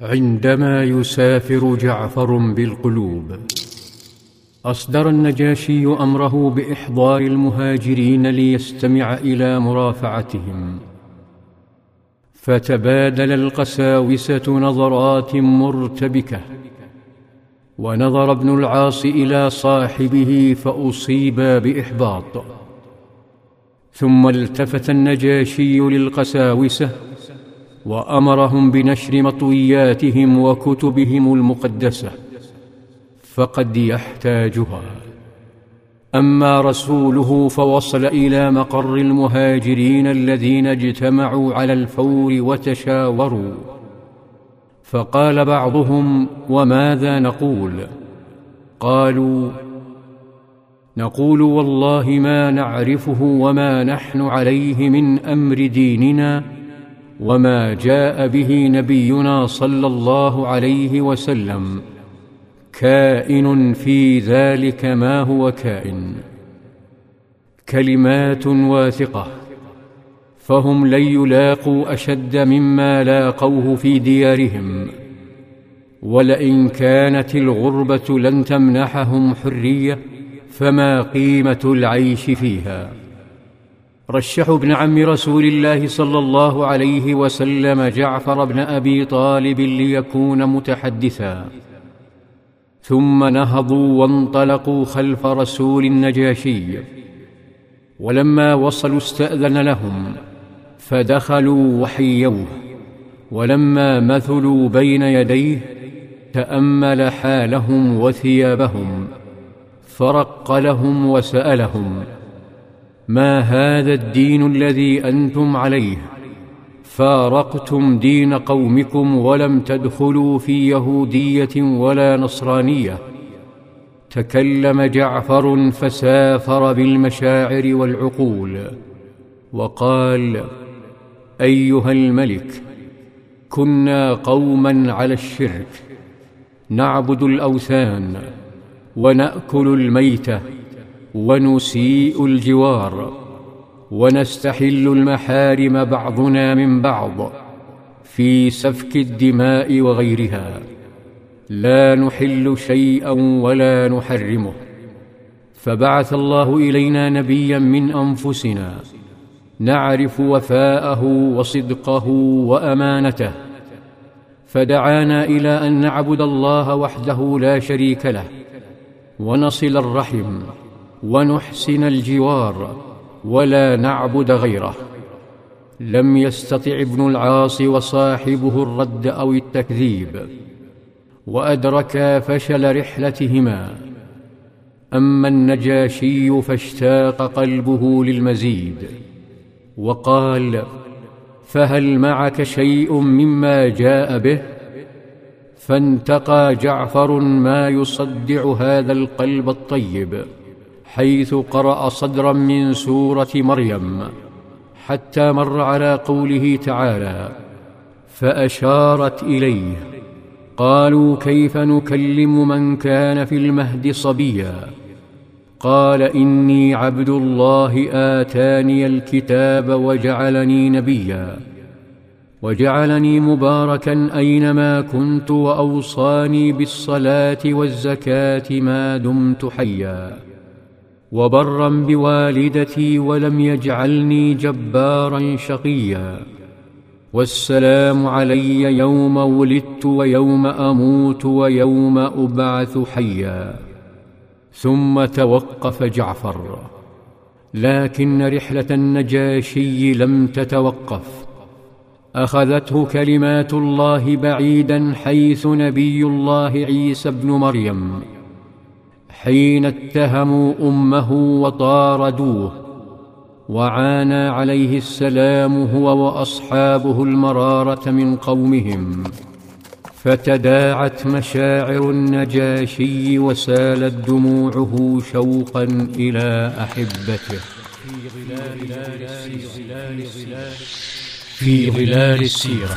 عندما يسافر جعفر بالقلوب. أصدر النجاشي أمره بإحضار المهاجرين ليستمع إلى مرافعتهم. فتبادل القساوسه نظرات مرتبكة. ونظر ابن العاص إلى صاحبه فاصيبا بإحباط. ثم التفت النجاشي للقساوسة وأمرهم بنشر مطوياتهم وكتبهم المقدسة فقد يحتاجها. أما رسوله فوصل إلى مقر المهاجرين الذين اجتمعوا على الفور وتشاوروا. فقال بعضهم وماذا نقول؟ قالوا نقول والله ما نعرفه وما نحن عليه من أمر ديننا وما جاء به نبينا صلى الله عليه وسلم. كائن في ذلك ما هو كائن. كلمات واثقة. فهم لن يلاقوا أشد مما لاقوه في ديارهم. ولئن كانت الغربة لن تمنحهم حرية فما قيمة العيش فيها؟ رشحوا ابن عم رسول الله صلى الله عليه وسلم جعفر بن أبي طالب ليكون متحدثا. ثم نهضوا وانطلقوا خلف رسول النجاشي. ولما وصلوا استأذن لهم فدخلوا وحيوه. ولما مثلوا بين يديه تأمل حالهم وثيابهم. فرق لهم وسألهم. ما هذا الدين الذي أنتم عليه؟ فارقتم دين قومكم ولم تدخلوا في يهودية ولا نصرانية. تكلم جعفر فسافر بالمشاعر والعقول وقال أيها الملك كنا قوما على الشرك. نعبد الأوثان ونأكل الميتة ونسيء الجوار ونستحل المحارم بعضنا من بعض في سفك الدماء وغيرها. لا نحل شيئا ولا نحرمه. فبعث الله إلينا نبيا من أنفسنا نعرف وفاءه وصدقه وأمانته. فدعانا إلى أن نعبد الله وحده لا شريك له ونصل الرحم. ونحسن الجوار ولا نعبد غيره. لم يستطع ابن العاص وصاحبه الرد أو التكذيب وادركا فشل رحلتهما. أما النجاشي فاشتاق قلبه للمزيد وقال فهل معك شيء مما جاء به؟ فانتقى جعفر ما يصدع هذا القلب الطيب. حيث قرأ صدرا من سورة مريم حتى مر على قوله تعالى فأشارت إليه قالوا كيف نكلم من كان في المهد صبيا؟ قال إني عبد الله آتاني الكتاب وجعلني نبيا وجعلني مباركا أينما كنت وأوصاني بالصلاة والزكاة ما دمت حيا. وبرا بوالدتي ولم يجعلني جبارا شقيا. والسلام علي يوم ولدت ويوم أموت ويوم أبعث حيا. ثم توقف جعفر. لكن رحلة النجاشي لم تتوقف. أخذته كلمات الله بعيدا حيث نبي الله عيسى ابن مريم. حين اتهموا أمه وطاردوه وعانى عليه السلام هو وأصحابه المرارة من قومهم فتداعت مشاعر النجاشي وسالت دموعه شوقا إلى أحبته. في ظلال السيرة.